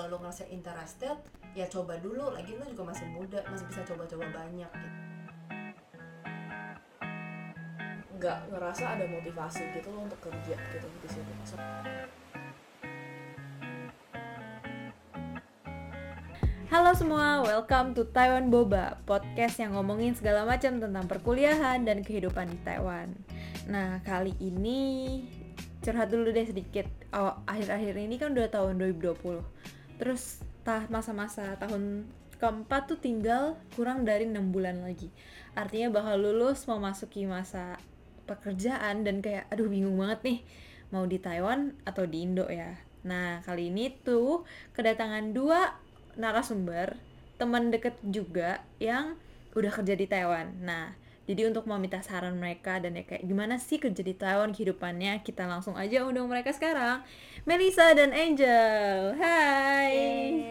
kalau lo ngerasa interested ya coba dulu lagi lo juga masih muda masih bisa coba-coba banyak gitu nggak ngerasa ada motivasi gitu loh untuk kerja gitu di situ So- Halo semua, welcome to Taiwan Boba, podcast yang ngomongin segala macam tentang perkuliahan dan kehidupan di Taiwan. Nah, kali ini curhat dulu deh sedikit. Oh, akhir-akhir ini kan udah tahun 2020. Terus tah masa-masa tahun keempat tuh tinggal kurang dari enam bulan lagi. Artinya bakal lulus memasuki masa pekerjaan dan kayak aduh bingung banget nih mau di Taiwan atau di Indo ya. Nah, kali ini tuh kedatangan dua narasumber teman deket juga yang udah kerja di Taiwan. Nah, jadi untuk meminta saran mereka dan ya kayak gimana sih kerja di Taiwan kehidupannya, kita langsung aja undang mereka sekarang. Melisa dan Angel. Hai.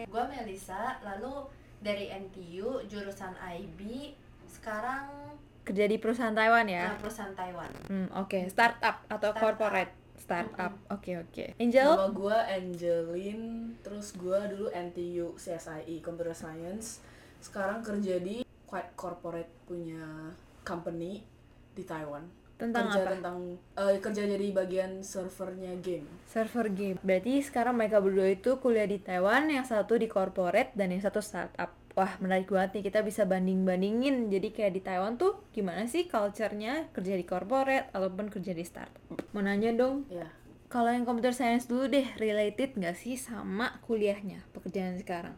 gue Melisa lalu dari NTU jurusan IB sekarang Kerja di perusahaan Taiwan ya. nah, perusahaan Taiwan Hmm, oke, startup atau Startup. corporate startup. Oke, oke. Angel? Nama gue Angelin, terus gue dulu NTU CSIE Computer Science. Sekarang kerja di quite corporate punya company di Taiwan. Tentang kerja apa? tentang eh, kerja jadi bagian servernya game. server game. Berarti sekarang mereka berdua itu kuliah di Taiwan, yang satu di corporate dan yang satu startup. Wah, menarik banget nih kita bisa banding-bandingin. Jadi kayak di Taiwan tuh gimana sih culture-nya kerja di corporate ataupun kerja di startup. Mau nanya dong, Ya, kalau yang computer science dulu deh, related nggak sih sama kuliahnya, pekerjaan sekarang?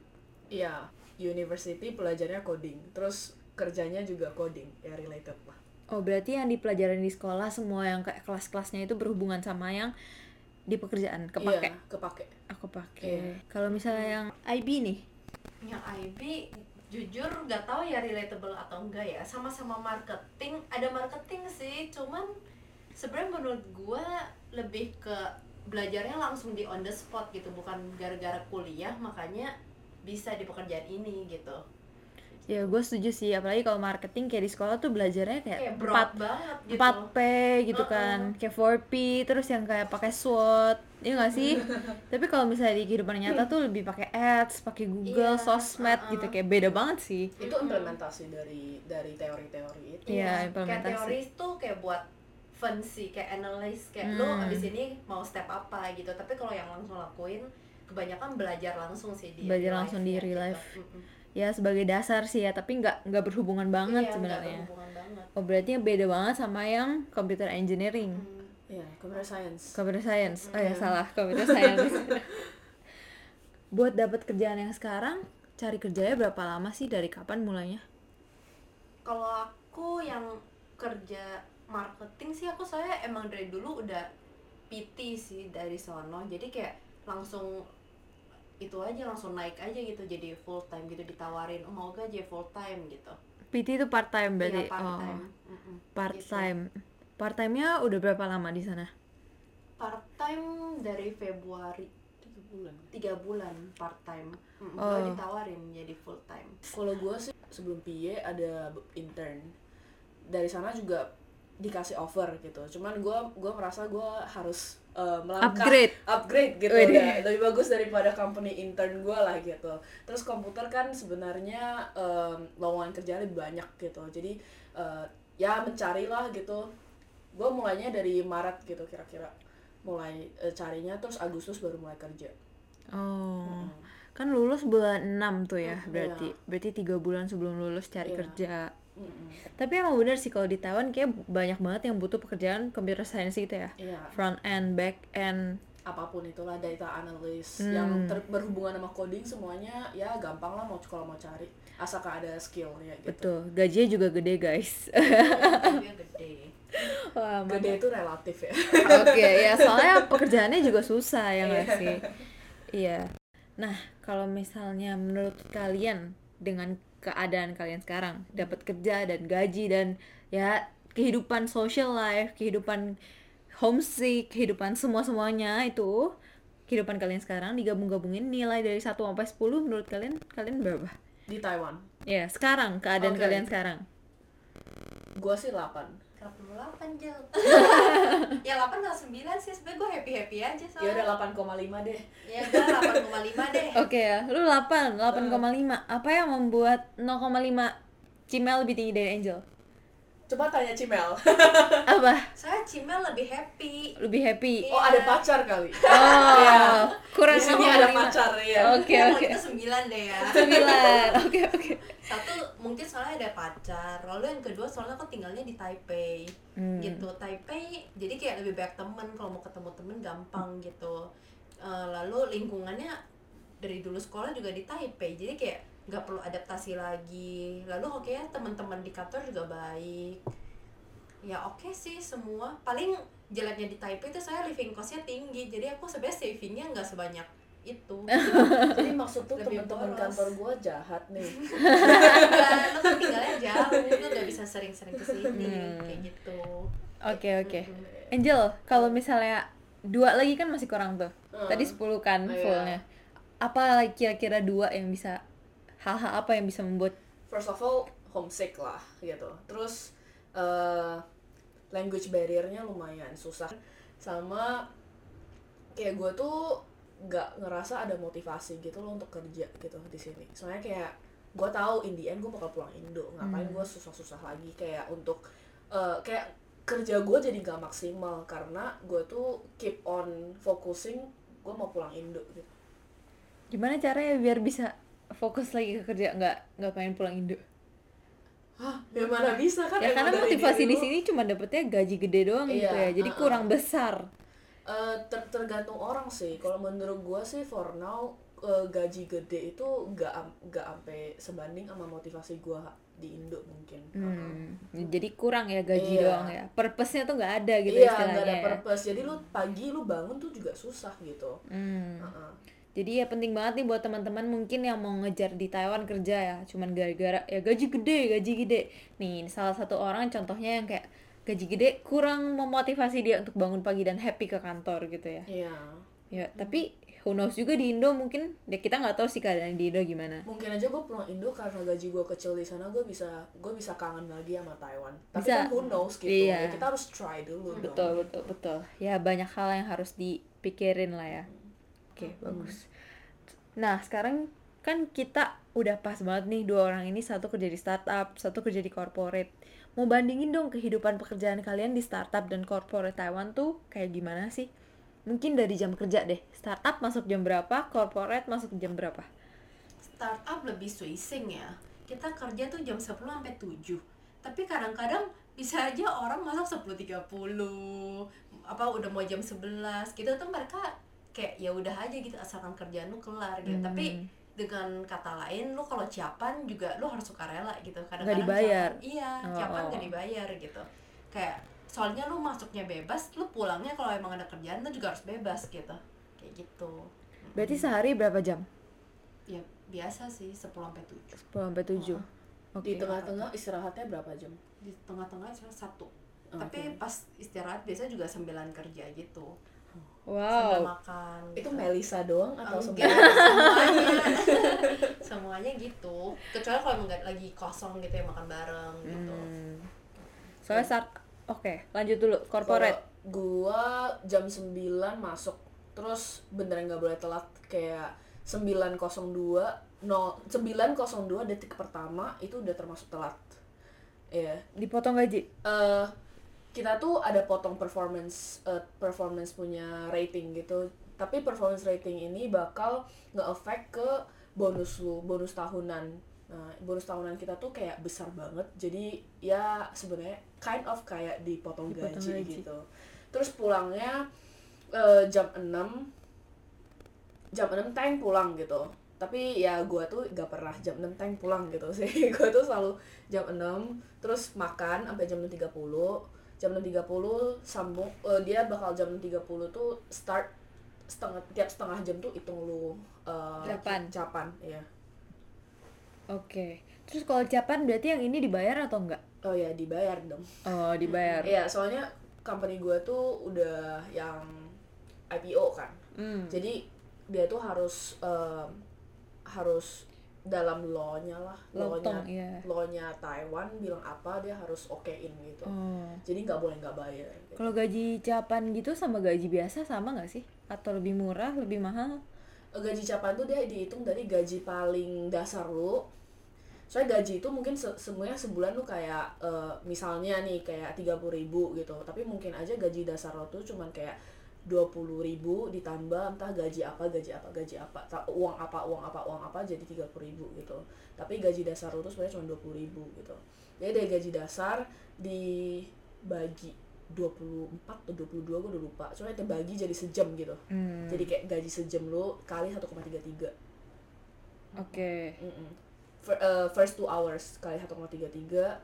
iya. University pelajarnya coding, terus kerjanya juga coding, ya related lah. Oh, berarti yang dipelajarin di sekolah semua yang kayak kelas-kelasnya itu berhubungan sama yang di pekerjaan, kepake. Iya, kepake. Aku pakai. Iya. Kalau misalnya yang IB nih, yang IB jujur nggak tahu ya relatable atau enggak ya sama-sama marketing ada marketing sih cuman sebenarnya menurut gua lebih ke belajarnya langsung di on the spot gitu bukan gara-gara kuliah makanya bisa di pekerjaan ini gitu Ya gue setuju sih, apalagi kalau marketing kayak di sekolah tuh belajarnya kayak kayak 4, broad banget gitu 4P gitu kan, kayak 4P, terus yang kayak pakai SWOT, iya gak sih? Tapi kalau misalnya di kehidupan nyata tuh lebih pakai ads, pakai Google, sosmed uh-uh. gitu, kayak beda banget sih. Itu implementasi dari dari teori-teori itu. Iya, kayak implementasi. teori tuh kayak buat fun sih kayak analyze kayak lo Hmm. abis ini mau step apa gitu tapi kalau yang langsung lakuin kebanyakan belajar langsung sih di Belajar langsung di life-nya real gitu. life. Mm-mm. Ya sebagai dasar sih ya, tapi nggak nggak berhubungan banget Iya, sebenarnya. berhubungan banget Oh berarti beda banget sama yang computer engineering, Hmm. Iya, computer science. computer science. Oh ya salah, computer science. Buat dapat kerjaan yang sekarang, cari kerjanya berapa lama sih dari kapan mulainya? kalau aku yang kerja marketing sih aku saya emang dari dulu udah PT sih dari sono jadi kayak langsung itu aja langsung naik aja gitu jadi full time gitu ditawarin oh mau gak jadi full time gitu PT itu part time berarti. Iya, part oh. time part Gitu. time part time-nya udah berapa lama di sana part time dari Februari Tiga bulan. tiga bulan part time mm Oh. ditawarin jadi full time Kalau gue sih sebelum PY ada intern. Dari sana juga dikasih offer gitu. Cuman gue gua merasa gue harus eh, melangkah Upgrade. upgrade gitu ya. Lebih bagus daripada company intern gue lah gitu. Terus komputer kan sebenarnya em, lowongan kerja lebih banyak gitu. Jadi eh, ya mencarilah gitu. Gue mulainya dari Maret gitu kira-kira. Mulai eh, carinya terus Agustus baru mulai kerja. oh kan lulus bulan 6 tuh ya Hmm, berarti iya. berarti tiga bulan sebelum lulus cari Iya. kerja Tapi emang bener sih kalau di Taiwan kayak banyak banget yang butuh pekerjaan computer science gitu ya Iya. front end back end apa pun itulah data analyst Hmm. yang ter- berhubungan sama coding semuanya ya gampang lah mau kalau mau cari asalkan ada skill ya gitu. betul gajinya juga gede guys Gajinya gede Wah. Gede itu relatif ya. Oke, ya soalnya pekerjaannya juga susah ya nggak sih? Iya. Nah, kalau misalnya menurut kalian dengan keadaan kalian sekarang dapat kerja dan gaji dan ya kehidupan social life, kehidupan homesick, kehidupan semua-semuanya itu kehidupan kalian sekarang digabung-gabungin nilai dari 1 sampai 10 menurut kalian kalian berapa? Di Taiwan. Ya, sekarang keadaan Oke. kalian sekarang. Gua sih 8. 48 Jel ya 8 atau 9 sih sebenernya gue happy happy aja ya soalnya udah 8,5 deh ya udah 8,5 deh Oke ya, lu 8, 8,5. Apa yang membuat 0,5 Cimel lebih tinggi dari Angel? Coba tanya Cimel Apa? saya Cimel lebih happy Lebih happy? Iya. oh ada pacar kali Oh, Iya. kurang di sini ada 0,5. pacar ya Oke, Yang oke. itu 9 deh ya 9. Oke, oke. satu mungkin soalnya ada pacar lalu yang kedua soalnya aku tinggalnya di Taipei Hmm. gitu Taipei jadi kayak lebih banyak temen kalau mau ketemu temen gampang gitu Eh, lalu lingkungannya dari dulu sekolah juga di Taipei jadi kayak nggak perlu adaptasi lagi lalu oke ya teman-teman di kantor juga baik ya oke sih semua paling jeleknya di Taipei itu saya living costnya tinggi jadi aku sebenarnya savingnya nggak sebanyak itu jadi maksud tuh teman-teman kantor gua jahat nih lu kan tinggalnya jauh lu nggak bisa sering-sering ke sini Hmm. kayak gitu Oke, oke. Angel, kalau misalnya dua lagi kan masih kurang tuh. Hmm. Tadi 10 kan Iya. fullnya. Apa kira-kira dua yang bisa hal-hal apa yang bisa membuat first of all homesick lah gitu. Terus eh, language barriernya lumayan susah. Sama kayak gue tuh nggak ngerasa ada motivasi gitu loh untuk kerja gitu di sini. Soalnya kayak gue tahu in the end gue bakal pulang Indo. Ngapain Hmm. gue susah-susah lagi? Kayak untuk eh, kayak kerja gue jadi nggak maksimal karena gue tuh keep on focusing gue mau pulang Indo gitu. Gimana caranya biar bisa fokus lagi ke kerja nggak nggak pengen pulang Indo Hah, ya mana bisa kan ya karena motivasi di sini cuma dapetnya gaji gede doang gitu Iya, ya jadi uh-uh. kurang besar Eh, ter- tergantung orang sih. Kalau menurut gua sih for now eh, gaji gede itu nggak nggak sampai sebanding sama motivasi gua di Indo mungkin. hmm. jadi kurang ya gaji Iya. doang ya purpose-nya tuh nggak ada gitu iya, istilahnya nggak ada ya. purpose. Jadi lu pagi lu bangun tuh juga susah gitu. Hmm. Heeh. Jadi ya penting banget nih buat teman-teman mungkin yang mau ngejar di Taiwan kerja ya, cuman gara-gara ya gaji gede, gaji gede. Nih, salah satu orang contohnya yang kayak gaji gede kurang memotivasi dia untuk bangun pagi dan happy ke kantor gitu ya. Iya. Ya, tapi who knows juga di Indo mungkin ya kita nggak tahu sih keadaan di Indo gimana. Mungkin aja gua pulang Indo karena gaji gua kecil di sana, gua bisa gua bisa kangen lagi sama Taiwan. Tapi Bisa. kan who knows gitu. Iya. Ya, kita harus try dulu dong. Betul, betul, betul. Ya banyak hal yang harus dipikirin lah ya. Oke, bagus. Nah, sekarang kan kita udah pas banget nih dua orang ini satu kerja di startup, satu kerja di corporate. Mau bandingin dong kehidupan pekerjaan kalian di startup dan corporate Taiwan tuh kayak gimana sih? Mungkin dari jam kerja deh. Startup masuk jam berapa, corporate masuk jam berapa? startup lebih switching ya kita kerja tuh jam 10 sampai 7 tapi kadang-kadang bisa aja orang masuk 10.30 apa udah mau jam 11 gitu tuh mereka kayak ya udah aja gitu asalkan kerjaan lu kelar gitu Hmm. tapi dengan kata lain lu kalau ciapan juga lu harus sukarela gitu kadang-kadang dibayar. ciapan- iya Oh, ciapan oh. gak dibayar gitu kayak soalnya lu masuknya bebas lu pulangnya kalau emang ada kerjaan lu juga harus bebas gitu kayak gitu Berarti sehari berapa jam? ya biasa sih 10 sampai 7 10 sampai 7. Oke. Di tengah-tengah istirahatnya berapa jam? di tengah-tengah istirahat satu Oke. tapi pas istirahat biasanya juga sembilan kerja gitu sambil Wow. makan Itu gitu. Melisa doang atau semua? semuanya semuanya gitu kecuali kalau emang nggak lagi kosong gitu ya makan bareng gitu Hmm. Soalnya start Oke, lanjut dulu corporate. Kalau gua jam 9 masuk terus beneran nggak boleh telat kayak 902 no 902 detik pertama itu udah termasuk telat Iya Dipotong gaji. eh kita tuh ada potong performance eh, performance punya rating gitu. Tapi performance rating ini bakal nge-affect ke bonus lu bonus tahunan. Nah bonus tahunan kita tuh kayak besar banget. Jadi ya sebenarnya kind of kayak dipotong, Dipotong gaji, gaji. gitu. Terus pulangnya eh, jam 6 jam 6 tank pulang gitu. Tapi ya gua tuh gak pernah jam 6 tank pulang gitu sih. Gua tuh selalu jam 6 terus makan sampai jam 6.30 jam 6.30 sambung eh, dia bakal jam 6.30 tuh start setengah tiap setengah jam tuh hitung lu eh, Capan. capan iya Oke. Terus kalau capan berarti yang ini dibayar atau enggak? oh ya dibayar dong Oh, dibayar. iya soalnya company gua tuh udah yang IPO kan Hmm. jadi dia tuh harus em, harus dalam law-nya lah law-nya iya. law-nya Taiwan bilang apa dia harus okein gitu Oh. jadi nggak boleh nggak bayar gitu. Kalau gaji Japan gitu sama gaji biasa sama nggak sih? Atau lebih murah, lebih mahal? gaji capan tuh dia dihitung dari gaji paling dasar lu soalnya gaji itu mungkin se semuanya sebulan lu kayak eh, misalnya nih kayak tiga ribu gitu tapi mungkin aja gaji dasar lo tuh cuman kayak dua ribu ditambah entah gaji apa gaji apa gaji apa uang apa uang apa uang apa jadi tiga ribu gitu tapi gaji dasar lo tuh sebenarnya cuma dua ribu gitu jadi dari gaji dasar dibagi 24 atau 22 gue udah lupa soalnya dibagi jadi sejam gitu Hmm. jadi kayak gaji sejam lu kali 1,33 Oke. Mm-mm. Fir- eh, first two hours kali 1,33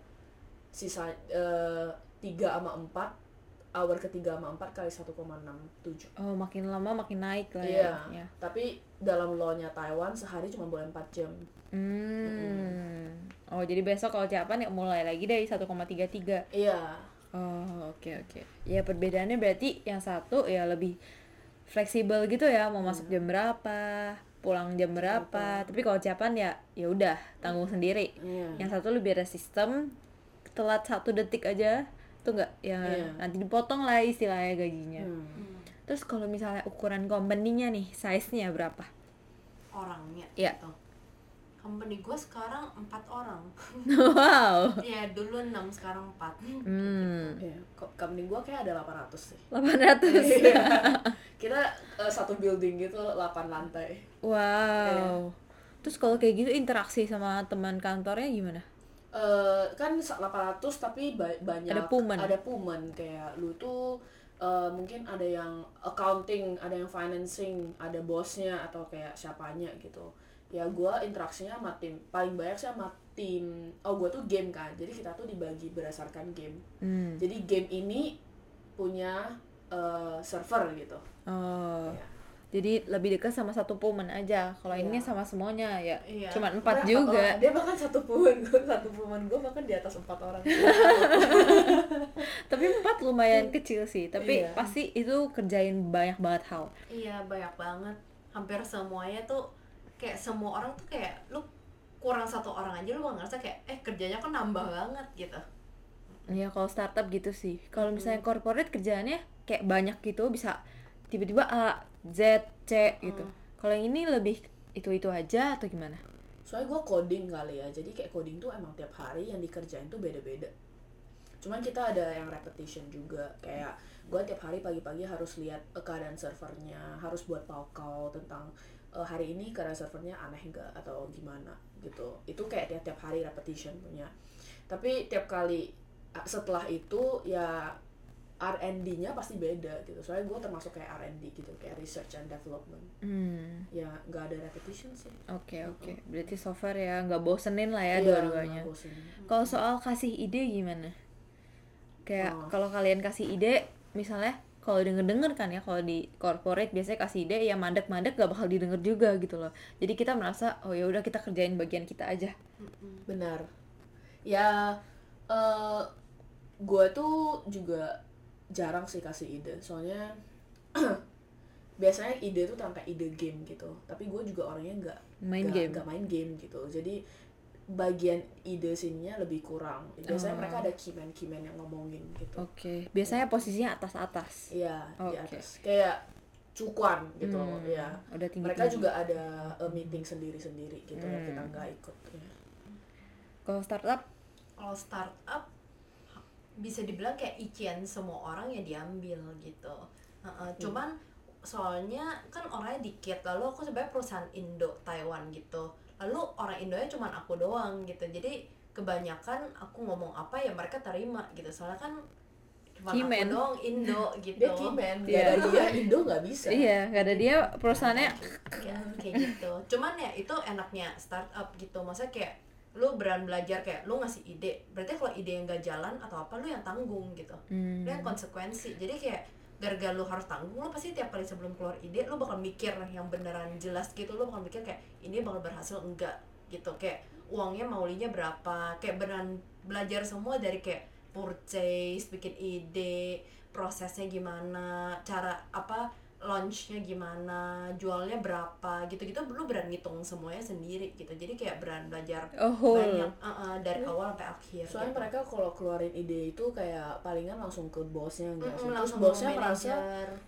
sisa eh, 3 sama 4 hour ketiga sama 4 kali 1,67 Oh, makin lama makin naik lah Iya. ya. tapi dalam law-nya Taiwan sehari cuma boleh 4 jam Hmm. Oh, jadi besok kalau Japan ya mulai lagi dari 1,33. iya Oh, oke oke. Ya perbedaannya berarti yang satu ya lebih fleksibel gitu ya, mau masuk jam berapa, pulang jam berapa. Tapi kalau Japan ya ya udah tanggung sendiri. iya Yang satu lebih ada sistem telat satu detik aja tuh nggak ya Iya. nanti dipotong lah istilahnya gajinya. Hmm. Terus kalau misalnya ukuran company-nya nih, size-nya berapa? orangnya Iya. gitu. company gue sekarang empat orang wow. ya dulu enam sekarang empat Hmm. Kok company gua kayak ada 800 sih 800. Iya. kita eh, satu building gitu 8 lantai Wow. Terus kalau kayak gitu interaksi sama teman kantornya gimana? Eh, kan 800 tapi ba- banyak Ada pumen. ada pumen kayak lu tuh eh, mungkin ada yang accounting ada yang financing ada bosnya atau kayak siapanya gitu ya gua interaksinya sama tim paling banyak sih sama tim oh gua tuh game kan jadi kita tuh dibagi berdasarkan game Hmm. jadi game ini punya eh, server gitu Oh. Ya. Jadi lebih dekat sama satu pumen aja. Kalau ini Iya. sama semuanya ya. Iya. Cuma empat Berapa juga. orang? dia bahkan satu pumen gua satu pumen gua bahkan di atas empat orang Tapi empat lumayan kecil sih. Tapi Iya. pasti itu kerjain banyak banget hal. iya banyak banget hampir semuanya tuh kayak semua orang tuh kayak lu kurang satu orang aja lu bakal ngerasa kayak eh kerjanya kan nambah banget gitu Iya kalau startup gitu sih. Kalau misalnya corporate kerjaannya kayak banyak gitu bisa tiba-tiba A, Z, C gitu. Kalau yang ini lebih itu-itu aja atau gimana? soalnya gue coding kali ya jadi kayak coding tuh emang tiap hari yang dikerjain tuh beda-beda cuman kita ada yang repetition juga kayak gue tiap hari pagi-pagi harus lihat eh, keadaan servernya harus buat paukau tentang eh, hari ini keadaan servernya aneh enggak atau gimana gitu itu kayak tiap tiap hari repetition punya tapi tiap kali ah, setelah itu ya R&D-nya pasti beda gitu soalnya gue termasuk kayak R&D gitu kayak research and development Hmm. ya nggak ada repetition sih Oke oke. Berarti so far ya nggak bosenin lah ya Iya, dua-duanya. Kalau soal kasih ide gimana? Kayak Oh. kalau kalian kasih ide, misalnya kalau denger-denger kan ya, kalau di corporate biasanya kasih ide ya mandek-mandek gak bakal didengar juga gitu loh. Jadi kita merasa oh ya udah kita kerjain bagian kita aja. benar ya eh gue tuh juga jarang sih kasih ide soalnya biasanya ide tuh tanpa ide game gitu tapi gue juga orangnya nggak Main nggak- game. nggak main game gitu jadi bagian ide sininya lebih kurang biasanya Oh. mereka ada keyman keyman yang ngomongin gitu Oke. Biasanya posisinya atas-atas. iya di Oke. atas kayak cukuan gitu Hmm, ya Udah tinggi. mereka juga ada eh, meeting sendiri sendiri gitu yang kita Hmm. nggak ikut ya. Kalau startup kalau startup bisa dibilang kayak ician semua orang ya diambil gitu. Heeh, cuman soalnya kan orangnya dikit lalu aku sebenarnya perusahaan Indo Taiwan gitu. Lalu orang Indonya cuman aku doang gitu jadi kebanyakan aku ngomong apa ya mereka terima gitu. Soalnya kan cuma aku Keyman. doang Indo gitu. Dia Iya. gak ada dia Indo nggak bisa. Iya, nggak ada dia perusahaannya ya, kayak gitu. Cuman ya itu enaknya startup gitu maksudnya kayak lu beran belajar kayak lu ngasih ide berarti kalau ide yang gak jalan atau apa lu yang tanggung gitu. Hmm. lu yang konsekuensi. Jadi kayak gara-gara lu harus tanggung lu pasti tiap kali sebelum keluar ide lu bakal mikir yang beneran jelas gitu. Lu bakal mikir kayak ini bakal berhasil enggak? Gitu. Kayak uangnya maulinya berapa? Kayak beneran belajar semua dari kayak purchase bikin ide prosesnya gimana cara apa launchnya gimana jualnya berapa gitu-gitu lu beran ngitung semuanya sendiri gitu. Jadi kayak beran belajar Oh, banyak uh, uh, dari awal sampai akhir soalnya gitu. mereka kalau keluarin ide itu kayak palingan langsung ke bosnya gitu Mm-mm, terus langsung bosnya merasa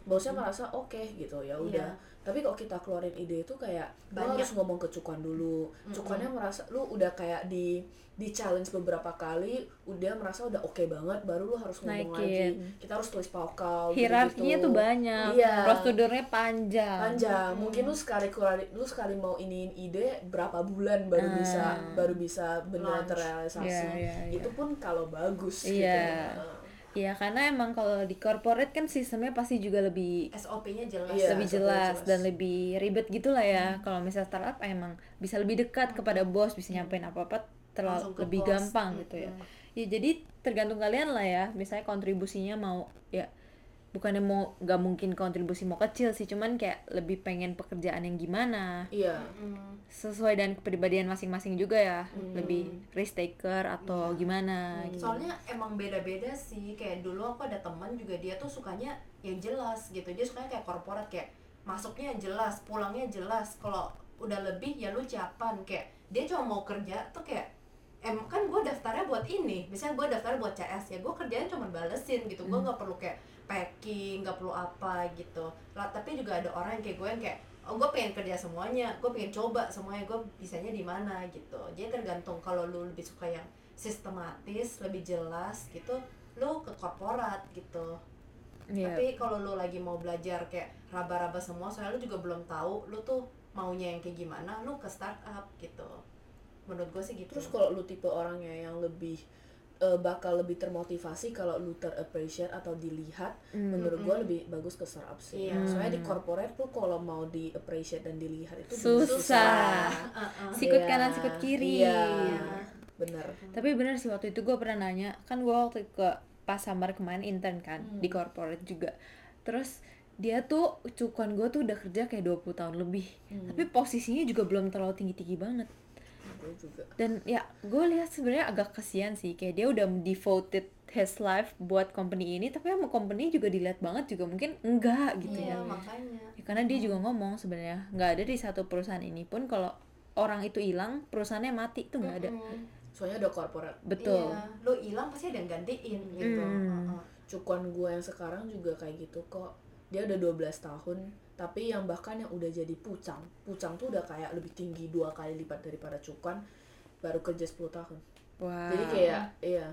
bosnya merasa oke gitu. Ya udah. Iya. Tapi kalau kita keluarin ide itu kayak lu Banyak. harus ngomong ke cukan dulu cukannya merasa lu udah kayak di di challenge beberapa kali udah merasa udah oke banget baru lu harus ngomong Naikin. lagi kita harus tulis paukal hierarkinya gitu-gitu. tuh banyak Iya. prosedurnya panjang panjang mungkin lu sekali keluarin lu sekali mau iniin ide berapa bulan baru bisa baru bisa benar terrealisasi Iya, iya, iya. itu pun kalau bagus Iya. gitu Iya karena emang kalau di corporate kan sistemnya pasti juga lebih SOP-nya jelas Iya. lebih jelas, jelas. dan lebih ribet gitu lah ya. Kalau misalnya startup emang bisa lebih dekat kepada bos, bisa nyampein apa-apa terlalu lebih bos. gampang gitu ya. Ya jadi tergantung kalian lah ya. Misalnya kontribusinya mau ya bukannya mau nggak mungkin kontribusi mau kecil sih, cuman kayak lebih pengen pekerjaan yang gimana. Iya. Mm. sesuai dengan kepribadian masing-masing juga ya. Lebih risk taker atau gimana gitu. soalnya emang beda-beda sih kayak dulu aku ada teman juga dia tuh sukanya yang jelas gitu. Dia sukanya kayak korporat kayak masuknya yang jelas pulangnya jelas. Kalau udah lebih ya lu japan kayak dia cuma mau kerja tuh kayak em kan gue daftarnya buat ini. Misalnya gue daftarnya buat CS ya gue kerjanya cuma balesin gitu. Gue nggak perlu kayak packing nggak perlu apa gitu. Lah tapi juga ada orang yang kayak gue yang kayak oh gue pengen kerja semuanya gue pengen coba semuanya gue bisanya di mana gitu. Jadi tergantung kalau lu lebih suka yang sistematis lebih jelas gitu lu ke korporat gitu. Iya. tapi kalau lu lagi mau belajar kayak raba-raba semua soalnya lu juga belum tahu lu tuh maunya yang kayak gimana lu ke startup gitu. Menurut gue sih gitu. Terus kalau lu tipe orangnya yang lebih eh, bakal lebih termotivasi kalau lu terappreciate atau dilihat menurut gua lebih bagus ke startup sih Iya. soalnya di corporate tuh kalau mau di appreciate dan dilihat itu Susah. Uh-uh. Sikut Iya. kanan, sikut kiri. iya bener Tapi bener sih waktu itu gue pernah nanya, kan gue waktu ke pas summer kemarin intern kan di corporate juga. Terus dia tuh cukuan gue tuh udah kerja kayak 20 tahun lebih. Tapi posisinya juga belum terlalu tinggi-tinggi banget. Gue juga. Dan ya gue lihat sebenarnya agak kasihan sih. Kayak dia udah devoted his life buat company ini tapi sama company juga dilihat banget juga. Mungkin enggak gitu iya ya. makanya. Ya, karena dia juga ngomong sebenarnya nggak ada di satu perusahaan ini pun kalau orang itu hilang perusahaannya mati. Itu nggak ada. Mm, soalnya udah corporate. Betul. iya. Lu hilang pasti ada yang gantiin gitu. Hmm. Uh-uh. cukuan gue yang sekarang juga kayak gitu kok. Dia udah 12 tahun tapi yang bahkan yang udah jadi pucang pucang tuh udah kayak lebih tinggi dua kali lipat daripada cukan baru kerja 10 tahun. Wah. jadi kayak iya.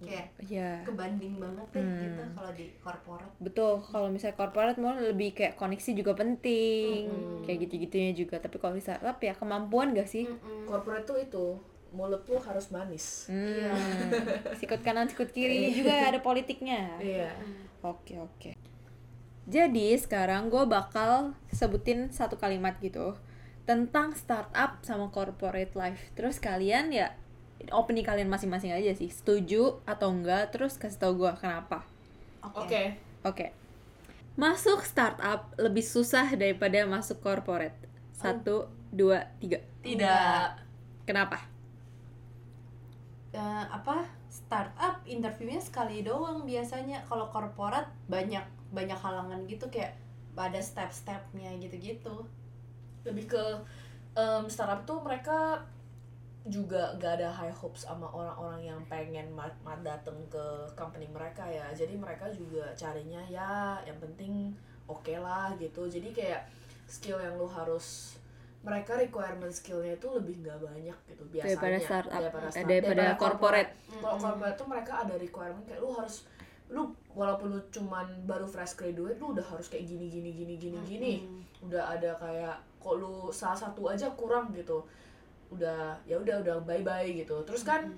Kayak ya kebanding banget deh Hmm. gitu kalau di korporat. Betul kalau misalnya corporate mau lebih kayak koneksi juga penting kayak gitu-gitunya juga. Tapi kalau di startup ya kemampuan gak sih? Corporate tuh itu mulut tuh harus manis. Hmm. sikut kanan sikut kiri juga ada politiknya. Iya. Oke oke. Jadi sekarang gue bakal sebutin satu kalimat gitu tentang startup sama corporate life. Terus kalian ya opini kalian masing-masing aja sih. Setuju atau enggak? Terus kasih tau gue kenapa. oke Oke. Masuk startup lebih susah daripada masuk corporate. Satu, dua, tiga. tidak Kenapa? Eh, apa startup interviewnya sekali doang biasanya. Kalau korporat banyak banyak halangan gitu kayak ada step-stepnya gitu-gitu. Lebih ke em, startup tuh mereka juga gak ada high hopes sama orang-orang yang pengen ma- ma- dateng ke company mereka ya. Jadi mereka juga carinya ya yang penting oke lah gitu. Jadi kayak skill yang lu harus mereka requirement skillnya itu lebih nggak banyak gitu biasanya. Daripada startup, daripada, eh, start- daripada corporate. kalau corporate tuh mereka ada requirement kayak lu harus lu walaupun lu cuman baru fresh graduate lu udah harus kayak gini gini gini gini gini. Udah ada kayak kok lu salah satu aja kurang gitu. Udah ya udah udah bye bye gitu. Terus kan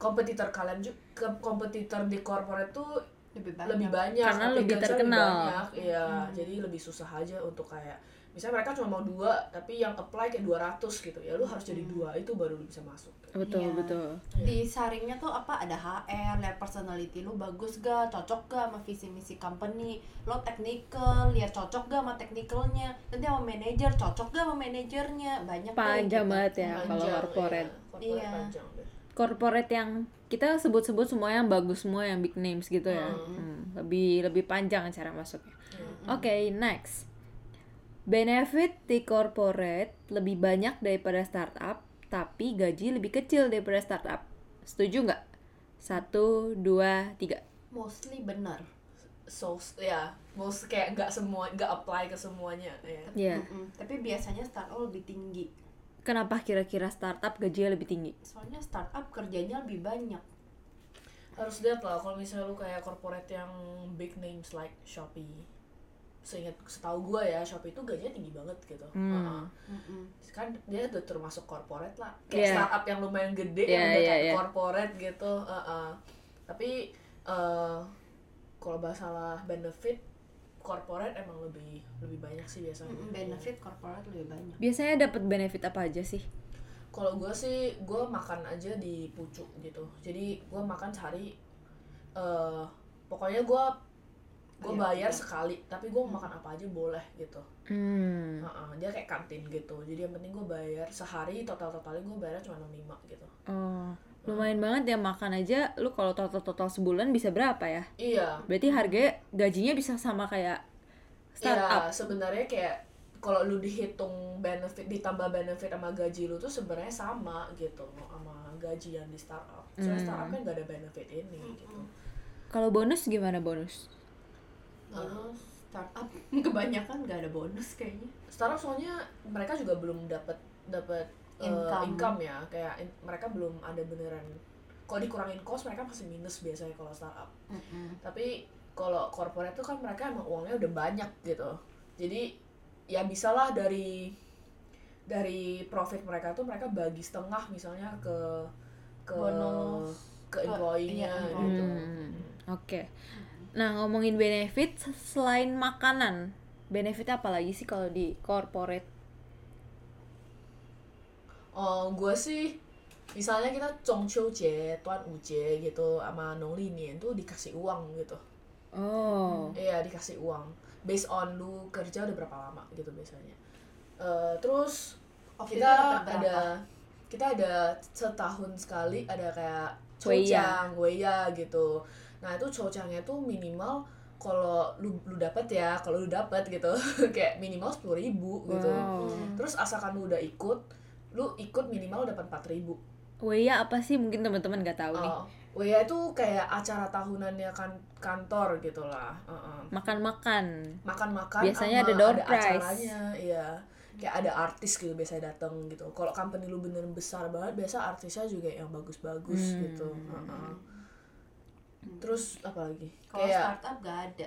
kompetitor kalian juga kompetitor di corporate tuh lebih banyak lebih banyak. Karena lebih terkenal. banyak. Iya jadi lebih susah aja untuk kayak misalnya mereka cuma mau dua tapi yang apply kayak 200 gitu ya lu harus jadi dua itu baru lu bisa masuk Betul, Iya. betul. di saringnya tuh apa ada HR lihat personality lu bagus gak cocok gak sama visi misi company lo technical lihat cocok gak sama technicalnya nanti sama manajer cocok gak sama manajernya banyak deh Panjang gitu. banget ya kalau Panjang, corporate. iya. corporate Iya. panjang deh. corporate yang kita sebut-sebut semua yang bagus semua yang big names gitu ya Hmm, lebih lebih panjang cara masuknya Oke, next. Benefit di corporate lebih banyak daripada startup, tapi gaji lebih kecil daripada startup. Setuju nggak? Satu, dua, tiga. mostly benar so ya most kayak nggak semua nggak apply ke semuanya ya Iya. Mm-mm. tapi biasanya startup lebih tinggi Kenapa kira-kira startup gajinya lebih tinggi? soalnya startup kerjanya lebih banyak harus lihat lah kalau misalnya lu kayak corporate yang big names like Shopee seingat setahu gua ya Shopee itu gajinya tinggi banget gitu Hmm. Heeh. Mm-mm. kan dia udah termasuk corporate lah kayak Iya. startup yang lumayan gede Iya, yang udah kayak iya. corporate gitu Heeh. tapi eh, kalau masalah benefit corporate emang lebih lebih banyak sih biasanya Mm-mm, benefit corporate lebih banyak Biasanya dapat benefit apa aja sih? kalau gue sih gue makan aja di pucuk gitu jadi gue makan sehari eh pokoknya gue gue Iya, bayar iya. sekali tapi gue mau makan apa aja boleh gitu Hmm. Heeh, dia kayak kantin gitu jadi yang penting gue bayar sehari total totalnya gue bayarnya cuma 65 gitu Oh, lumayan banget ya makan aja. Lu kalau total-total sebulan bisa berapa ya? iya Berarti harganya gajinya bisa sama kayak startup. Iya, sebenarnya kayak kalau lu dihitung benefit ditambah benefit sama gaji lu tuh sebenarnya sama gitu sama gaji yang di startup. Soalnya Hmm. startup kan gak ada benefit ini gitu. Kalau bonus gimana bonus? Kalau startup kebanyakan nggak ada bonus kayaknya Startup soalnya mereka juga belum dapat dapat eh, Income. income ya, kayak in- mereka belum ada beneran kalau dikurangin cost mereka masih minus biasanya kalau startup. Mm-mm. Tapi kalau corporate tuh kan mereka emang uangnya udah banyak gitu. Jadi ya bisalah dari dari profit mereka tuh mereka bagi setengah misalnya ke ke Bonus. ke Ke- employee-nya iya, gitu. Hmm, Oke. Nah, ngomongin benefit selain makanan, benefit apa lagi sih kalau di corporate? Oh, gue sih misalnya kita Zhongqiu Jie, Tuan Uje gitu sama Nongli Nian tuh dikasih uang gitu. Oh. Iya, dikasih uang. Based on lu kerja udah berapa lama gitu biasanya. Eh, terus Waktu kita ada kita ada setahun sekali ada kayak Weya. cocang, weya gitu. Nah itu cocangnya tuh minimal kalau lu lu dapat ya, kalau lu dapat gitu kayak minimal sepuluh ribu gitu. Wow. Terus asalkan lu udah ikut, lu ikut minimal dapat empat ribu. Weya apa sih? Mungkin teman-teman nggak tahu nih. Oh, weya itu kayak acara tahunannya kan kantor gitulah. Heeh. Makan-makan. makan-makan Biasanya ada door prize. acaranya iya kayak ada artis gitu biasanya datang gitu kalau company lu bener besar banget biasa artisnya juga yang bagus-bagus Hmm. gitu Heeh. terus apa lagi kalau kayak startup gak ada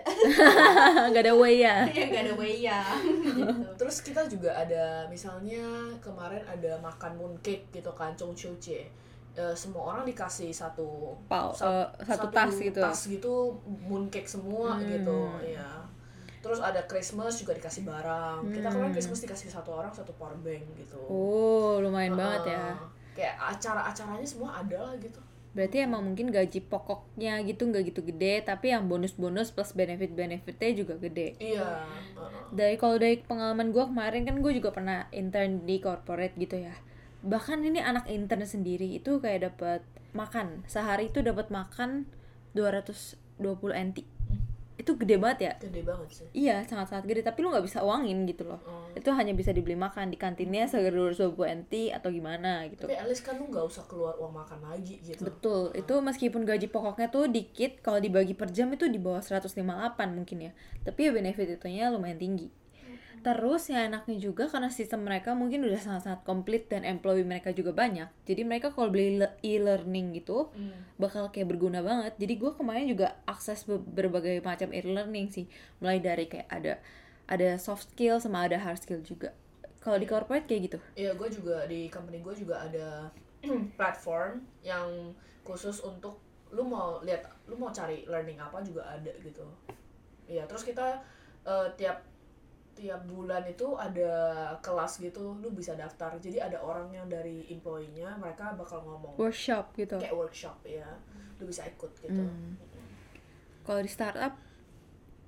Gak ada Weya. ya gak ada way ya gitu. terus kita juga ada misalnya kemarin ada makan mooncake gitu kan Chongqiuche Eh, semua orang dikasih satu Pau, sa- eh, satu tas gitu. tas gitu mooncake semua Hmm. gitu ya terus ada Christmas juga dikasih barang kita Hmm. kemarin Christmas dikasih satu orang satu power bank gitu Oh, lumayan banget ya. Kayak acara-acaranya semua ada lah gitu Berarti emang mungkin gaji pokoknya gitu nggak gitu gede, tapi yang bonus-bonus plus benefit-benefitnya juga gede. iya. Dari kalau dari pengalaman gue kemarin kan gue juga pernah intern di corporate gitu ya. Bahkan ini anak intern sendiri itu kayak dapat makan sehari itu dapat makan 220 NT. Itu gede banget ya. gede banget sih Iya, sangat-sangat gede, tapi lu nggak bisa uangin gitu loh. Oh. Itu hanya bisa dibeli makan di kantinnya segar 220 NT atau gimana gitu. tapi least kan lu nggak usah keluar uang makan lagi gitu Betul, itu meskipun gaji pokoknya tuh dikit, kalau dibagi per jam itu di bawah 158 mungkin ya. Tapi ya benefit itunya lumayan tinggi. Terus yang enaknya juga karena sistem mereka mungkin udah sangat-sangat komplit dan employee mereka juga banyak. Jadi mereka kalau beli le- e-learning gitu Hmm. bakal kayak berguna banget. Jadi gue kemarin juga akses be- berbagai macam e-learning sih. Mulai dari kayak ada ada soft skill sama ada hard skill juga. Kalau di corporate kayak gitu. Iya, gue juga di company gue juga ada platform yang khusus untuk lu mau lihat, lu mau cari learning apa juga ada gitu. Iya, terus kita eh, tiap tiap bulan itu ada kelas gitu, lu bisa daftar. Jadi ada orang yang dari employee-nya, mereka bakal ngomong Workshop gitu. kayak workshop ya, lu bisa ikut gitu. Hmm. Kalau di startup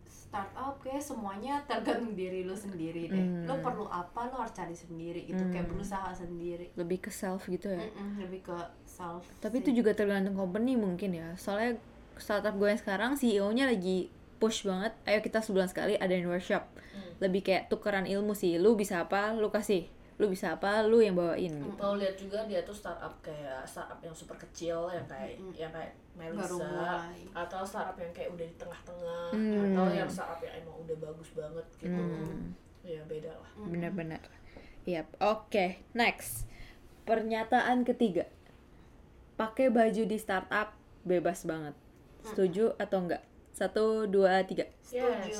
startup kayak semuanya tergantung diri lu sendiri deh Hmm. lu perlu apa lu harus cari sendiri gitu kayak berusaha sendiri lebih ke self gitu ya. Mm-mm, lebih ke self Tapi sih. itu juga tergantung company mungkin ya. Soalnya startup gue yang sekarang CEO-nya lagi push banget ayo kita sebulan sekali adain workshop. Lebih kayak tukeran ilmu sih lu bisa apa lu kasih. Lu bisa apa lu yang bawain. Gitu. mau lihat juga dia tuh startup kayak startup yang super kecil yang kayak yang kayak Melisa atau startup yang kayak udah di tengah-tengah Hmm. atau yang startup yang emang udah bagus banget gitu. Hmm. ya beda lah. Benar-benar. Yap, oke next. Pernyataan ketiga. Pakai baju di startup bebas banget. Setuju atau enggak satu dua tiga. Setuju.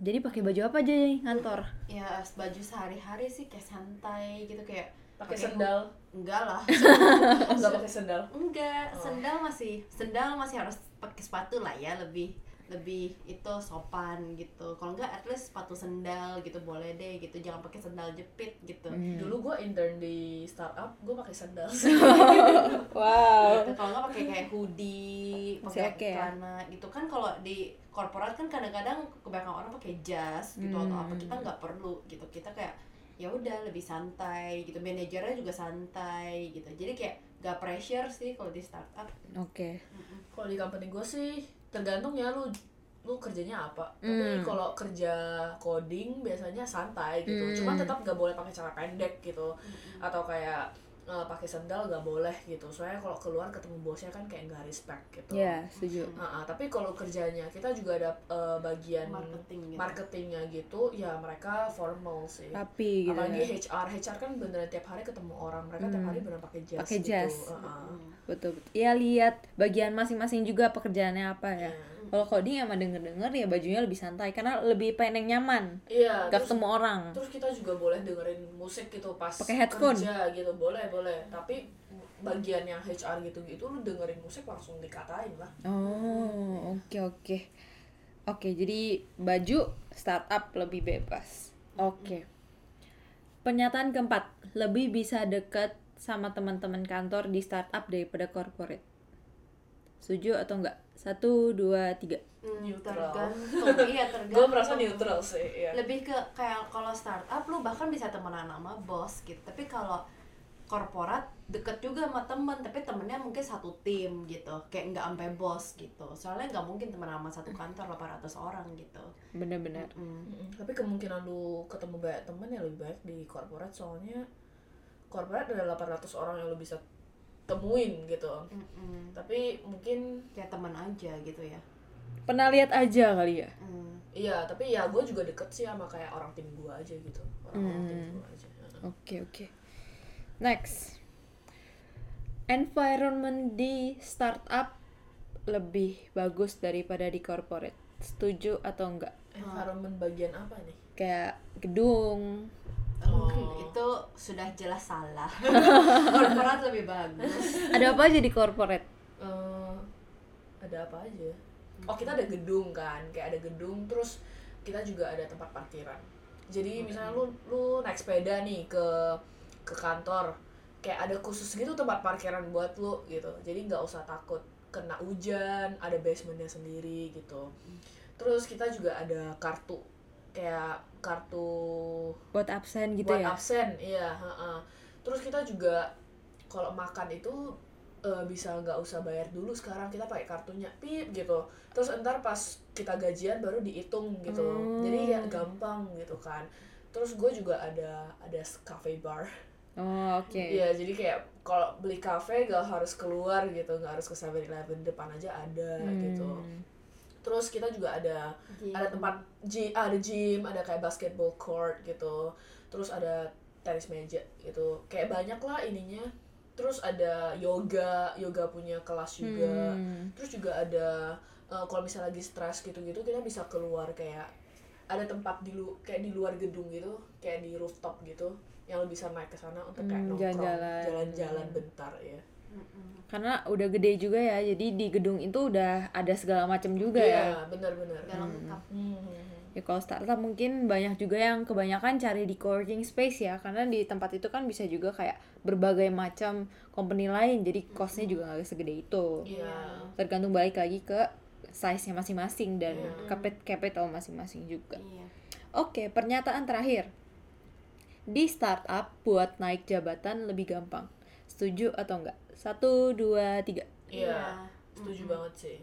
Jadi pakai baju apa aja nih kantor ya baju sehari-hari sih kayak santai gitu kayak pakai sendal? Enggak lah. Nggak pakai sendal? Enggak Oh. sendal masih sendal masih harus pakai sepatu lah ya lebih lebih itu sopan gitu. Kalau enggak at least sepatu sendal gitu boleh deh gitu. Jangan pakai sendal jepit gitu. Hmm. dulu gue intern di startup gue pakai sendal. Wow. Gitu. kalau nggak pakai kayak hoodie pakai oke ya? celana gitu. Kan kalau di korporat kan kadang-kadang kebanyakan orang pakai jas gitu atau apa. Hmm. kita nggak perlu gitu. Kita kayak ya udah lebih santai gitu. Manajernya juga santai gitu. Jadi kayak gak pressure sih kalau di startup. Oke. Kalau di company gue sih tergantung ya lu lu kerjanya apa Hmm. tapi kalau kerja coding biasanya santai gitu Hmm. cuma tetap gak boleh pakai celana pendek gitu atau kayak eh, pakai sendal gak boleh gitu soalnya kalau keluar ketemu bosnya kan kayak nggak respect gitu ya setuju Ah, ah, tapi kalau kerjanya kita juga ada eh, bagian marketing gitu marketingnya gitu ya mereka formal sih rapi gitu apalagi ya. HR HR kan beneran tiap hari ketemu orang mereka tiap Hmm. hari beneran pakai jas Pakai gitu. jas. Ah, ah. Mm. betul betul ya lihat bagian masing-masing juga pekerjaannya apa ya Iya. Kalau coding emang denger-denger ya bajunya lebih santai karena lebih pengen yang nyaman. Iya, gak terus, ketemu orang. terus kita juga boleh dengerin musik gitu pas Pakai headphone? kerja gitu, boleh boleh. Tapi bagian yang HR gitu-gitu lu dengerin musik langsung dikatain lah. oh oke oke. Oke jadi baju startup lebih bebas. Oke. Pernyataan keempat lebih bisa dekat sama teman-teman kantor di startup daripada corporate setuju atau enggak? Satu dua tiga. Hmm, Neutral. tergantung. Iya tergantung. Gue merasa neutral sih, ya. lebih ke kayak kalau startup lu bahkan bisa temenan sama bos gitu. Tapi kalau korporat deket juga sama temen. Tapi temennya mungkin satu tim gitu. Kayak nggak sampai bos gitu. Soalnya nggak mungkin temen sama satu kantor 800 orang gitu. Bener-bener. Mm. Mm-mm. Tapi kemungkinan lu ketemu banyak temen ya lebih baik di corporate soalnya corporate ada 800 orang yang lu bisa temuin gitu. Mm-mm. Tapi mungkin kayak teman aja gitu ya pernah lihat aja kali ya Mm. iya, tapi ya gue juga deket sih sama kayak orang tim gue aja gitu. Orang-orang tim gue aja. Oke oke. Next. Environment di startup lebih bagus daripada di corporate. Setuju atau enggak? Environment bagian apa nih? Kayak gedung. Oh. itu sudah jelas salah korporat lebih bagus Ada apa aja di corporate? Eh, ada apa aja? Oh kita ada gedung kan, kayak ada gedung, terus kita juga ada tempat parkiran. Jadi misalnya lu lu naik sepeda nih ke ke kantor, kayak ada khusus gitu tempat parkiran buat lu gitu. Jadi nggak usah takut kena hujan, ada basementnya sendiri gitu. Terus kita juga ada kartu, kayak kartu Buat absen gitu buat ya? absen iya heeh. terus kita juga kalau makan itu eh, bisa nggak usah bayar dulu sekarang kita pakai kartunya pip gitu terus entar pas kita gajian baru dihitung gitu Hmm. jadi ya gampang gitu kan terus gue juga ada ada cafe bar Oh oke. Iya jadi kayak kalau beli kafe gak harus keluar gitu nggak harus ke 7-Eleven depan aja ada gitu Hmm. Terus kita juga ada Gym. ada tempat gym ada gym ada kayak basketball court gitu. Terus ada tenis meja gitu. Kayak banyak lah ininya. Terus ada yoga yoga punya kelas juga. Hmm. terus juga ada eh, kalau misalnya lagi stres gitu-gitu kita bisa keluar kayak ada tempat di lu kayak di luar gedung gitu kayak di rooftop gitu yang lu bisa naik ke sana untuk kayak Hmm, nongkrong jalan-jalan bentar ya Mm-mm. Karena udah gede juga ya, jadi di gedung itu udah ada segala macam juga ya. iya benar-benar Udah lengkap. Hmm. Ya kalau startup mungkin banyak juga yang kebanyakan cari di coworking space ya Karena di tempat itu kan bisa juga kayak berbagai macam company lain Jadi costnya juga nggak segede itu. Iya. Tergantung balik lagi ke size-nya masing-masing dan capit capital masing-masing juga. Iya. Oke, pernyataan terakhir. Di startup buat naik jabatan lebih gampang. Setuju atau enggak? Satu, dua, tiga Iya, setuju banget sih.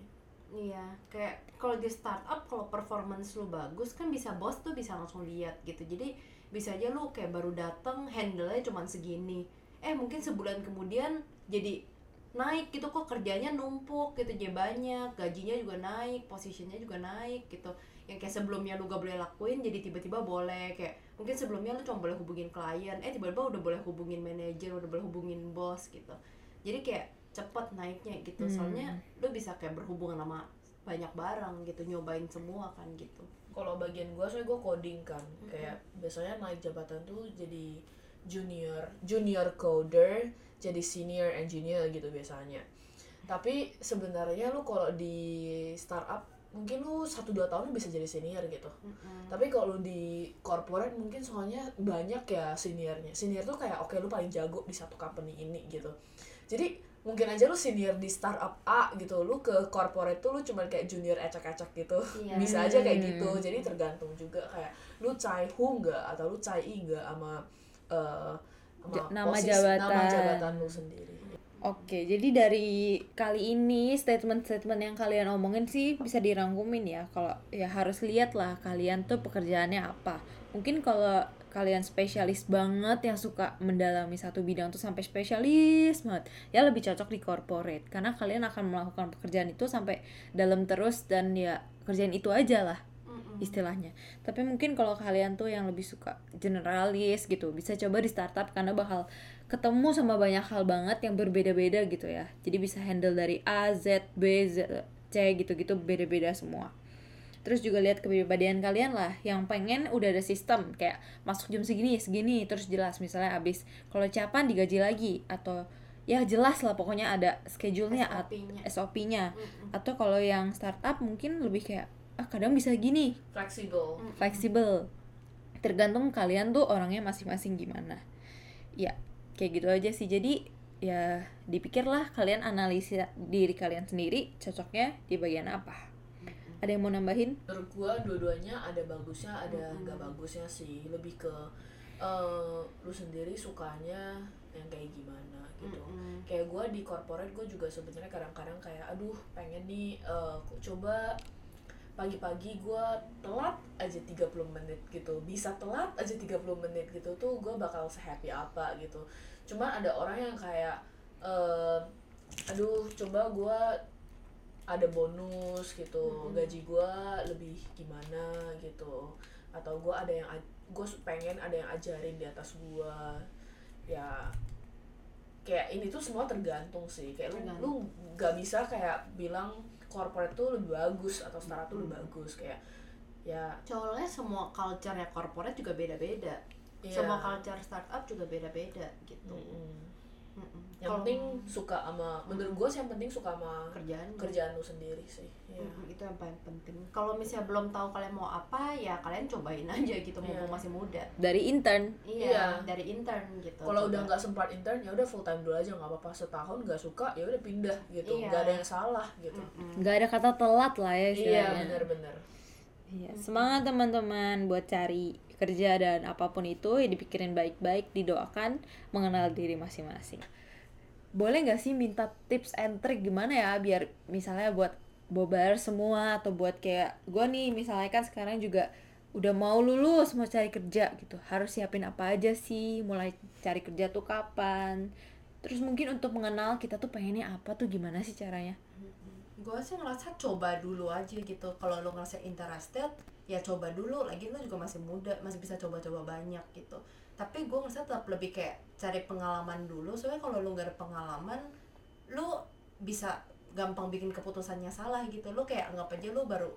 Iya, kayak kalau di startup kalau performance lu bagus kan bisa bos tuh bisa langsung lihat gitu. Jadi bisa aja lu kayak baru dateng handle-nya cuman segini. Eh mungkin sebulan kemudian jadi naik gitu kok kerjanya numpuk gitu jadi banyak, gajinya juga naik, posisinya juga naik gitu. Yang kayak sebelumnya lu gak boleh lakuin jadi tiba-tiba boleh kayak mungkin sebelumnya lu cuma boleh hubungin klien, eh tiba-tiba udah boleh hubungin manajer, udah boleh hubungin bos gitu. Jadi kayak cepet naiknya gitu. Hmm. soalnya lu bisa kayak berhubungan sama banyak barang gitu nyobain semua kan gitu. Kalau bagian gue soalnya gue coding kan. Kayak biasanya naik jabatan tuh jadi junior junior coder jadi senior engineer gitu biasanya. Tapi sebenarnya lu kalau di startup mungkin lu satu dua tahun lu bisa jadi senior gitu. Tapi kalau lu di corporate mungkin soalnya banyak ya seniornya. Senior tuh kayak oke lu paling jago di satu company ini gitu jadi mungkin aja lu senior di startup A gitu lu ke corporate tuh lu cuma kayak junior ecek-ecek gitu Iya. bisa aja kayak gitu jadi tergantung juga kayak lu cai hu nggak atau lu cai i nggak sama eh, sama nama posisi- jabatan. nama jabatan lu sendiri Oke, jadi dari kali ini statement-statement yang kalian omongin sih bisa dirangkumin ya. Kalau ya harus lihat lah kalian tuh pekerjaannya apa. Mungkin kalau kalian spesialis banget yang suka mendalami satu bidang tuh sampai spesialis banget, ya lebih cocok di corporate karena kalian akan melakukan pekerjaan itu sampai dalam terus dan ya kerjaan itu aja lah istilahnya. Tapi mungkin kalau kalian tuh yang lebih suka generalis gitu, bisa coba di startup karena bakal ketemu sama banyak hal banget yang berbeda-beda gitu ya. Jadi bisa handle dari A, Z, B, Z, C gitu-gitu beda-beda semua. Terus juga lihat kepribadian kalian lah yang pengen udah ada sistem kayak masuk jam segini segini terus jelas. Misalnya abis kalau capan digaji lagi atau ya jelas lah pokoknya ada schedule-nya at- SOP-nya. SOP-nya Mm-mm. atau kalau yang startup mungkin lebih kayak ah kadang bisa gini. Fleksibel. Fleksibel. Tergantung kalian tuh orangnya masing-masing gimana. Ya kayak gitu aja sih. Jadi ya dipikirlah kalian analisa diri kalian sendiri cocoknya di bagian apa ada yang mau nambahin? Menurut gua dua-duanya ada bagusnya ada nggak bagusnya sih. Lebih ke eh, lu sendiri sukanya yang kayak gimana gitu. Mm-mm. kayak gua di corporate gue juga sebenarnya kadang-kadang kayak aduh pengen nih eh, coba pagi-pagi gua telat aja 30 menit gitu. Bisa telat aja 30 menit gitu tuh gue bakal happy apa gitu. Cuman ada orang yang kayak eh, aduh coba gua ada bonus gitu. Mm-mm. gaji gua lebih gimana gitu. Atau gua ada yang gue pengen ada yang ajarin di atas gua. Ya kayak ini tuh semua tergantung sih. Kayak lu lu gak bisa kayak bilang corporate tuh lebih bagus atau startup tuh lebih bagus. Kayak ya soalnya semua culture-nya corporate juga beda-beda. Iya. semua culture startup juga beda-beda gitu. Mm-mm. Mm-mm. yang Kalau penting suka sama menurut gue sih yang penting suka sama kerjaan kerjaan lu sendiri sih ya. Mm-mm, itu yang paling penting. Kalau misalnya belum tahu kalian mau apa ya kalian cobain aja gitu mumpung Iya. masih muda. Dari intern. Iya, Iya. dari intern gitu. Kalau udah nggak sempat intern ya udah full time dulu aja nggak apa-apa. Setahun nggak suka ya udah pindah gitu. Iya. nggak ada yang salah gitu. Nggak ada kata telat lah ya iya istilahnya. benar-benar. Iya, semangat teman-teman buat cari kerja dan apa pun itu ya dipikirin baik-baik, didoakan, mengenal diri masing-masing. Boleh nggak sih minta tips and trick gimana ya biar misalnya buat bobar semua atau buat kayak gue nih misalnya kan sekarang juga udah mau lulus mau cari kerja gitu. Harus siapin apa aja sih? Mulai cari kerja tuh kapan? Terus mungkin untuk mengenal kita tuh pengennya apa tuh gimana sih caranya gue sih ngerasa coba dulu aja gitu. Kalau lo ngerasa interested ya coba dulu. Lagi lo juga masih muda masih bisa coba-coba banyak gitu. Tapi gue ngerasa tetap lebih kayak cari pengalaman dulu. Soalnya kalau lo gak ada pengalaman lo bisa gampang bikin keputusannya salah gitu. Lo kayak anggap aja lo baru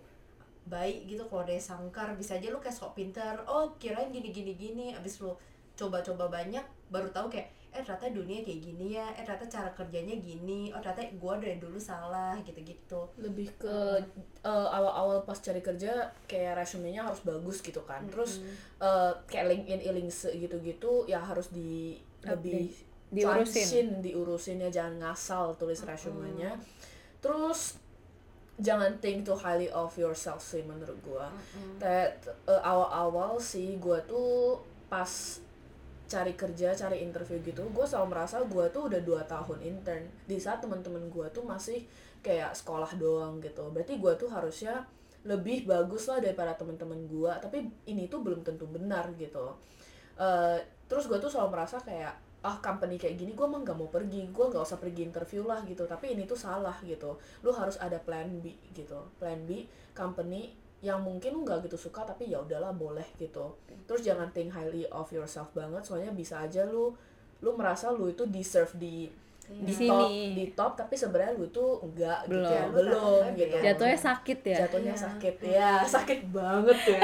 baik gitu. Kalau ada sangkar bisa aja lo kayak sok pintar oh kirain gini gini gini. Abis lo coba-coba banyak baru tahu kayak eh ternyata dunia kayak gini ya eh ternyata cara kerjanya gini oh ternyata gue dari dulu salah gitu-gitu. Lebih ke eh, awal-awal pas cari kerja kayak resume-nya harus bagus gitu kan. Terus eh, kayak LinkedIn Illings gitu-gitu ya harus di lebih Diurusin. diurusin ya jangan ngasal tulis resume-nya. Terus jangan think too highly of yourself sih menurut gua. Kayak, eh, awal-awal sih gua tuh pas cari kerja cari interview gitu gue selalu merasa gue tuh udah dua tahun intern. Di saat teman-teman gue tuh masih kayak sekolah doang gitu. Berarti gue tuh harusnya lebih bagus lah daripada teman-teman gue tapi ini tuh belum tentu benar gitu. Eh, terus gue tuh selalu merasa kayak ah company kayak gini gue emang gak mau pergi. Gue gak usah pergi interview lah gitu. Tapi ini tuh salah gitu. Lu harus ada plan B gitu. Plan B company yang mungkin lu nggak gitu suka tapi ya udahlah boleh gitu terus jangan think highly of yourself banget soalnya bisa aja lu lu merasa lu itu deserve di Iya. Di di top sini. di top tapi sebenarnya lu tuh enggak Belum. gitu Ya, lu belum gitu aja. jatuhnya sakit ya jatuhnya Iya. sakit ya sakit banget ya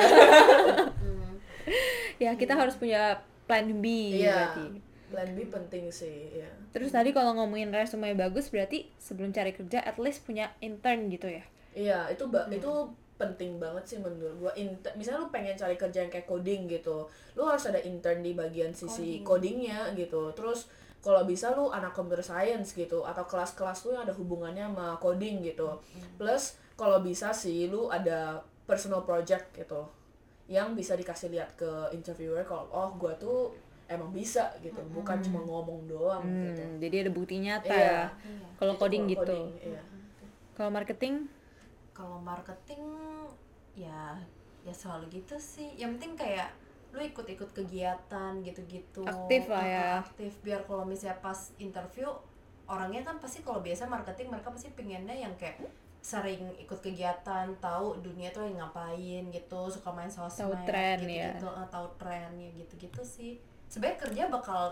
Hmm. ya kita harus punya plan B Iya. berarti plan B penting sih ya terus tadi kalau ngomongin resume bagus berarti sebelum cari kerja at least punya intern gitu ya Iya, itu ba- itu penting banget sih menurut gua. Inter- misalnya lu pengen cari kerja yang kayak coding gitu, lu harus ada intern di bagian sisi codingnya gitu. Terus kalau bisa lu anak computer science gitu atau kelas-kelas lu yang ada hubungannya sama coding gitu. Plus kalau bisa sih lu ada personal project gitu yang bisa dikasih lihat ke interviewer kalau oh gua tuh emang bisa gitu, bukan cuma ngomong doang gitu. Hmm, jadi ada bukti nyata Iya. ya kalau Itu coding kalau gitu coding, iya. kalau marketing kalau marketing ya ya selalu gitu sih. Yang penting kayak lu ikut-ikut kegiatan gitu-gitu. Aktif lah ya. Aktif. Biar kalau misalnya pas interview orangnya kan pasti kalau biasa marketing mereka pasti pengennya yang kayak sering ikut kegiatan tahu dunia tuh yang ngapain gitu suka main sosmed Tahu tren ya. gitu-gitu eh, tahu tren ya gitu-gitu sih. Sebenarnya kerja bakal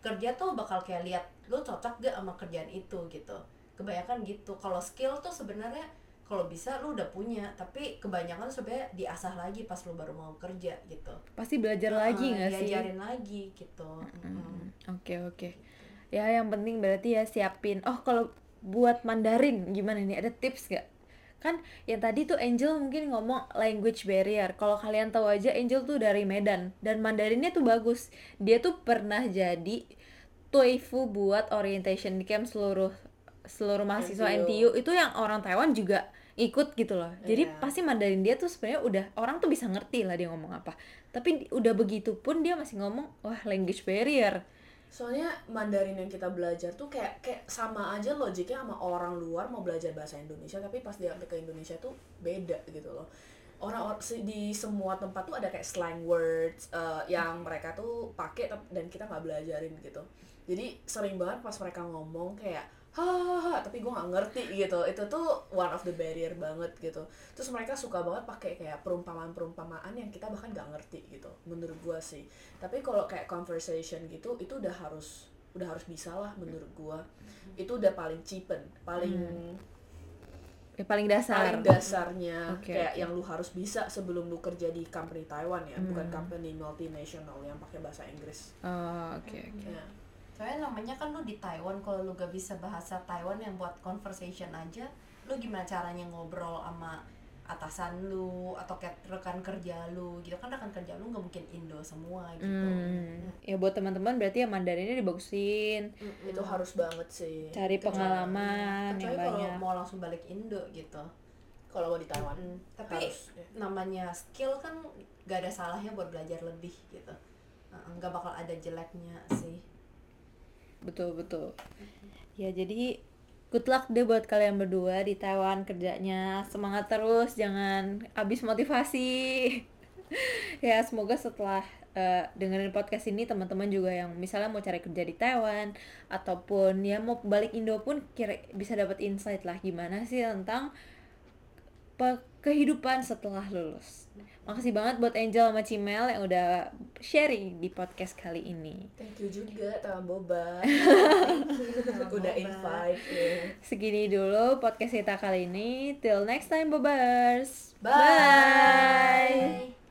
kerja tuh bakal kayak lihat lu cocok gak sama kerjaan itu gitu. Kebanyakan gitu. Kalau skill tuh sebenarnya kalau bisa lu udah punya tapi kebanyakan sebenarnya diasah lagi pas lu baru mau kerja gitu pasti belajar lagi Eh, nggak sih diajarin lagi gitu Mm-mm. Hmm, Oke oke. Ya yang penting berarti ya siapin. Oh kalau buat Mandarin gimana nih? Ada tips gak? Kan yang tadi tuh Angel mungkin ngomong language barrier. Kalau kalian tahu aja Angel tuh dari Medan dan Mandarinnya tuh bagus. Dia tuh pernah jadi TOEFL buat orientation camp seluruh seluruh mahasiswa NTU. NTU itu yang orang Taiwan juga ikut gitu loh. Jadi Iya. pasti Mandarin dia tuh sebenarnya udah orang tuh bisa ngerti lah dia ngomong apa. Tapi udah begitu pun dia masih ngomong wah language barrier. Soalnya Mandarin yang kita belajar tuh kayak kayak sama aja logiknya sama orang luar mau belajar bahasa Indonesia tapi pas dia ke Indonesia tuh beda gitu loh. Orang di semua tempat tuh ada kayak slang words eh, yang mereka tuh pakai dan kita nggak belajarin gitu. Jadi sering banget pas mereka ngomong kayak hahaha tapi gue nggak ngerti gitu. Itu tuh one of the barrier banget gitu. Terus mereka suka banget pakai kayak perumpamaan-perumpamaan yang kita bahkan nggak ngerti gitu menurut gue sih. Tapi kalau kayak conversation gitu itu udah harus udah harus bisa lah menurut gua. Itu udah paling cheapen paling Ya, paling dasar. paling dasarnya. Oke, kayak yang lu harus bisa sebelum lu kerja di company Taiwan ya bukan Hmm. company multinational yang pakai bahasa Inggris. Oh, oke oke. ya soalnya namanya kan lu di Taiwan kalau lu gak bisa bahasa Taiwan yang buat conversation aja lu gimana caranya ngobrol sama atasan lu atau kayak rekan kerja lu gitu. Kan rekan kerja lu nggak mungkin Indo semua gitu. Hmm. Ya buat teman-teman berarti ya Mandarinnya dibagusin, itu harus banget sih. Cari Kecuali- pengalaman yang kecuali kalau banyak. mau langsung balik Indo gitu. Kalau mau di Taiwan Mm, tapi harus ya. namanya skill kan gak ada salahnya buat belajar lebih gitu. Nggak bakal ada jeleknya sih Betul betul. Ya jadi good luck deh buat kalian berdua di Taiwan kerjanya. Semangat terus, jangan habis motivasi. ya semoga setelah eh, dengerin podcast ini teman-teman juga yang misalnya mau cari kerja di Taiwan ataupun ya mau balik Indo pun kira bisa dapat insight lah gimana sih tentang kehidupan setelah lulus. Makasih banget buat Angel sama Cimel yang udah sharing di podcast kali ini. thank you juga Taiwan Boba udah invite ya. Segini dulu podcast kita kali ini. Till next time, Bobers. Bye. Bye.